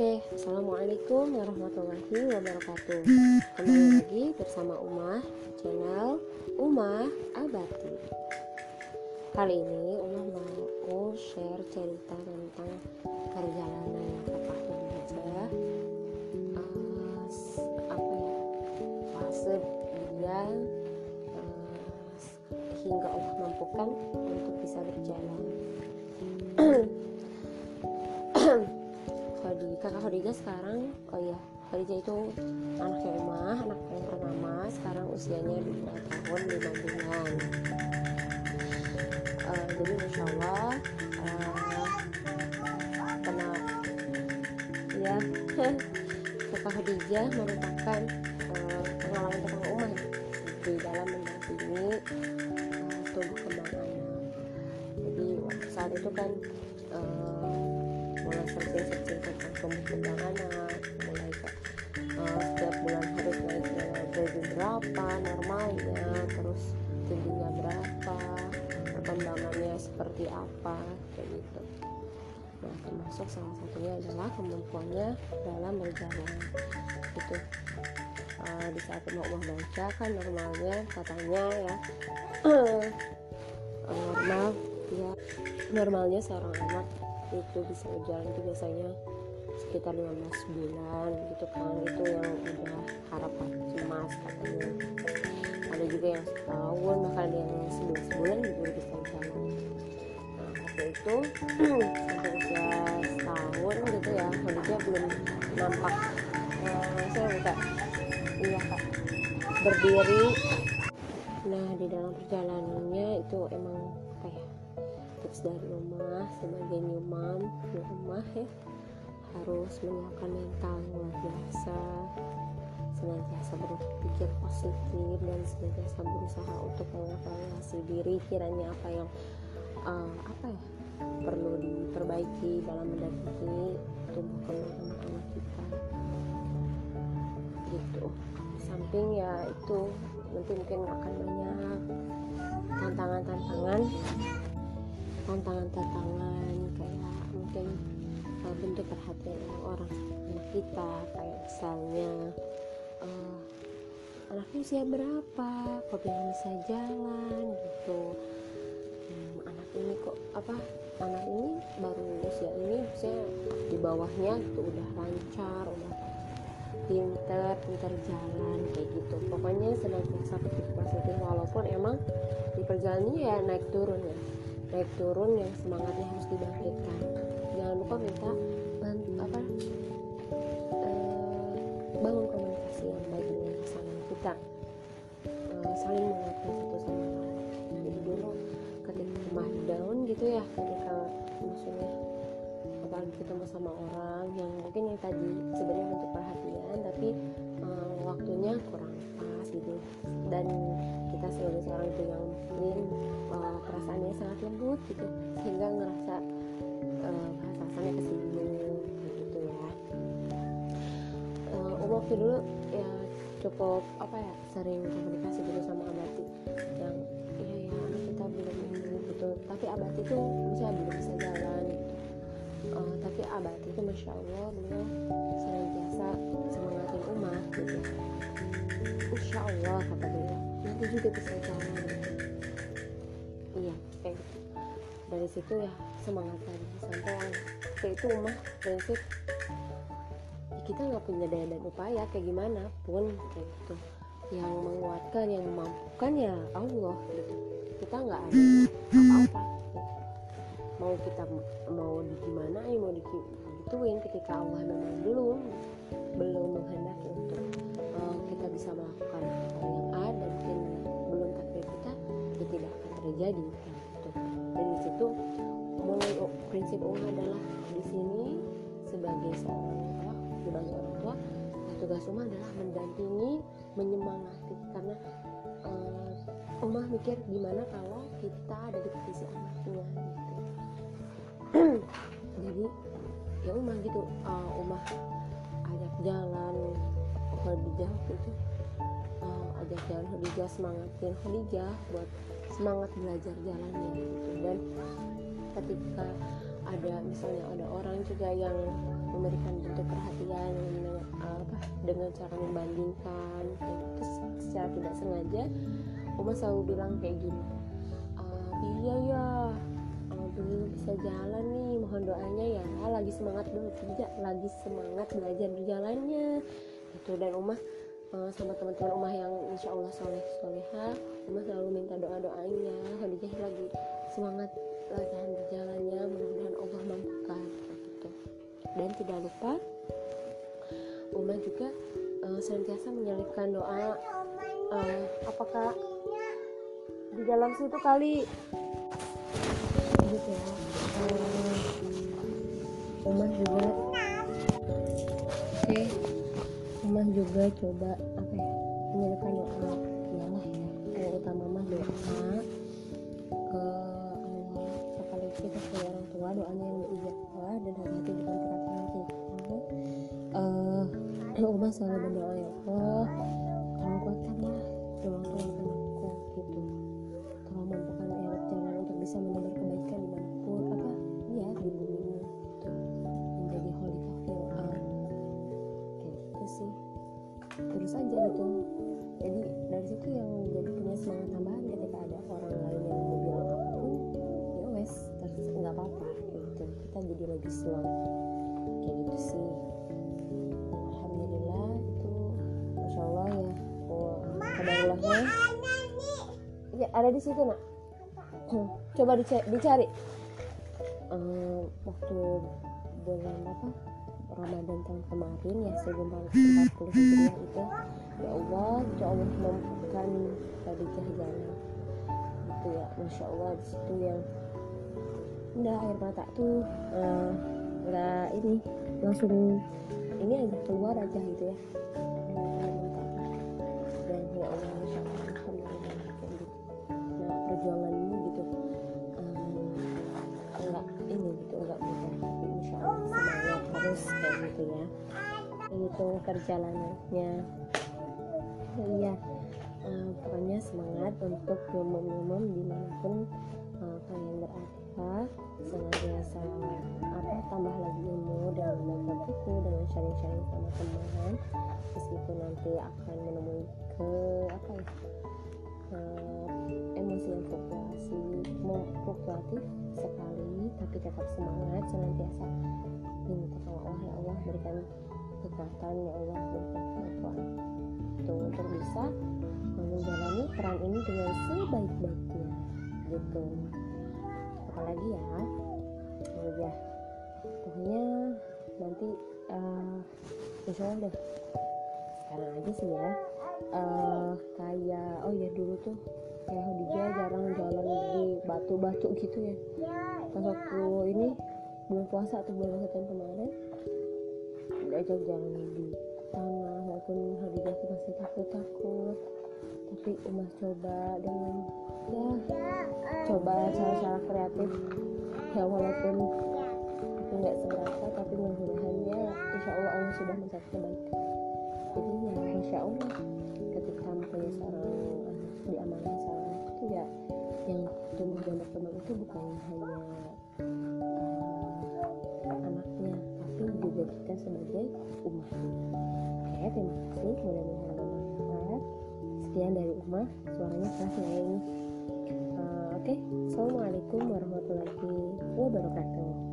Oke, Assalamualaikum warahmatullahi wabarakatuh. Kembali lagi bersama Umah channel Umah Abati. Kali ini Umah mau share cerita tentang perjalanan Papa Hijrah uh, apa ya fase dia uh, hingga Allah mampukan untuk bisa berjalan kakak Khadijah sekarang oh iya Khadijah itu anaknya Umah anak yang pertama sekarang usianya 2 tahun 5 bulan. Uh, jadi Masya Allah uh, kena ya kakak Khadijah merupakan uh, pengalaman Umah di dalam mendampingi uh, tubuh kembang anak jadi saat itu kan kembang anak mulai ke uh, setiap bulan harus naik ke berapa normalnya terus tingginya berapa perkembangannya seperti apa kayak gitu. Nah termasuk salah satunya adalah kemampuannya dalam berjalan itu uh, di saat mau baca kan normalnya katanya ya normal ya. Normalnya seorang anak itu bisa berjalan itu biasanya sekitar 15 bulan gitu kan. Itu yang udah harapan emas katanya ada juga yang setahun bahkan ada yang 11 bulan juga bisa jalan nah waktu itu sampai usia setahun gitu ya. Dia belum nampak. Uh, saya buka iya kak. Berdiri. Nah di dalam perjalanannya itu emang tips dari rumah sebagai new mom new rumah ya harus menyiapkan mental luar biasa senantiasa berpikir positif dan senantiasa berusaha untuk mengevaluasi diri. Kiranya apa yang uh, apa ya perlu diperbaiki dalam mendampingi tumbuh kembang anak-anak kita. Gitu. Samping ya itu nanti mungkin akan banyak tantangan-tantangan. Tantangan-tantangan kayak bentuk perhatian orang anak kita kayak misalnya uh, anaknya usia berapa kok belum bisa jalan gitu. Hmm, anak ini kok apa anak ini baru usia ini usia di bawahnya itu udah lancar udah pinter pinter jalan kayak gitu. Pokoknya senantiasa berpikir positif walaupun emang di perjalanannya ya naik turun ya. Naik turun yang semangatnya harus dibangkitkan. Jangan lupa minta apa? Uh, bangun komunikasi yang baik dengan pasangan kita uh, saling menguatkan satu sama lain. Jadi dulu ketika rumah down gitu ya ketika maksudnya apalagi ketemu sama orang yang mungkin yang tadi sebenarnya bentuk perhatian tapi uh, waktunya kurang pas gitu. Dan kita sebagai seorang ibu yang mungkin uh, perasaannya sangat lembut gitu sehingga ngerasa uh, perasaannya kesinggung waktu dulu ya cukup apa ya sering komunikasi gitu sama abati yang iya ya kita belum ini gitu tapi abati tuh misalnya belum bisa jalan. Gitu uh, tapi abati itu masya allah beliau senantiasa semangatin umat gitu. Insya allah kata beliau. Nanti juga bisa jalan. Gitu. iya kayak gitu. Dari situ ya semangat tadi. Sampai kayak itu umah prinsip kita nggak punya daya dan upaya kayak gimana pun kayak gitu yang menguatkan yang memampukan ya Allah gitu kita nggak ada apa-apa gitu. mau kita mau di gimana ya mau digituin ketika Allah memang belum belum menghendaki untuk uh, kita bisa melakukan hal yang A dan mungkin belum takdir kita ya tidak akan terjadi gitu. dari situ mulai oh, prinsip umum adalah di sini sebagai seorang sebagai orang tua tugas umah adalah mendampingi menyemangati. Karena uh, umah mikir gimana kalau kita ada di posisi anaknya gitu. Jadi ya umah gitu. Uh, ajak jalan Khadijah waktu itu uh, ajak jalan Khadijah semangatin Khadijah buat semangat belajar jalannya gitu. Dan ketika ada misalnya ada orang juga yang memberikan bentuk perhatian dengan apa dengan cara membandingkan terus secara tidak sengaja Uma selalu bilang kayak gini iya ya belum bisa jalan nih mohon doanya ya lagi semangat kerja lagi semangat belajar berjalannya. Itu dan Uma uh, sama teman-teman Umah yang insya Allah soleh soleha Umah selalu minta doa doanya Khadijah lagi semangat latihan berjalannya tidak lupa. Umah juga uh, senantiasa menyelipkan doa uh, apakah di dalam situ kali? Gitu ya. Uh, Umah juga. Oke. Okay. Umah juga coba apa ya menyelipkan doa. Iyalah ya yang utama mah doa selalu berdoa ya Allah. Tolong kuatkanlah doa tua anakku gitu. Tolong mampukan ayat jalan untuk bisa menebar kebaikan di mana pun apa? Ya di bumi ini gitu. menjadi khalifah fil kayak gitu sih. Terus aja gitu. Jadi dari situ yang jadi punya semangat tambahan ketika ada orang lain yang mau bilang apa pun ya wes nggak apa-apa gitu. Kita jadi lebih semangat kayak gitu sih kabarullahnya ya ada di situ nak. Coba dicari, dicari. Um, waktu bulan apa? Ramadan tahun kemarin ya 1440 Hijriah itu. Ya Allah ya Allah mampukan Khadijah jalan itu ya Masya Allah di situ yang udah air mata tuh uh, nggak ini langsung ini aja keluar aja gitu ya dan Allah Masya Allah gitu nah perjuangan ini gitu enggak ini gitu enggak mudah tapi Insya Allah kayak gitu ya gitu perjalanannya iya uh, pokoknya semangat untuk umum-umum di mana pun uh, kalian berada senantiasa apa? Tambah lagi ilmu dan membaca buku dengan sharing-sharing sama teman. Meskipun nanti akan menemui ke apa ya? Uh, emosi yang fluktuasi fluktuatif sekali tapi tetap semangat senantiasa minta sama Allah ya Allah berikan kekuatan ya Allah berikan itu untuk bisa menjalani peran ini dengan sebaik-baiknya gitu. Apalagi ya? Ya pokoknya nanti uh, insya Allah deh. Sekarang aja sih ya. Uh, kayak oh ya dulu tuh kayak Hadijah jarang jalan di batu-batu gitu ya. Pas waktu ini bulan puasa atau bulan Ramadan kemarin diajak jalan di tanah walaupun Hadijah tuh masih takut-takut tapi Umar coba dengan ya coba cara-cara kreatif. Ya walaupun itu nggak seberapa tapi mudah-mudahan ya insya Allah Allah sudah mencatat kebaikan. Jadi ya masya Allah ketika mempunyai seorang anak diamankan seorang itu ya yang tumbuh dan berkembang itu bukan hanya uh, anaknya tapi juga kita sebagai umat terima kasih. Mudah-mudahan bermanfaat sekian dari Uma. Suaranya keras ya uh, oke. Okay. assalamualaikum warahmatullahi wabarakatuh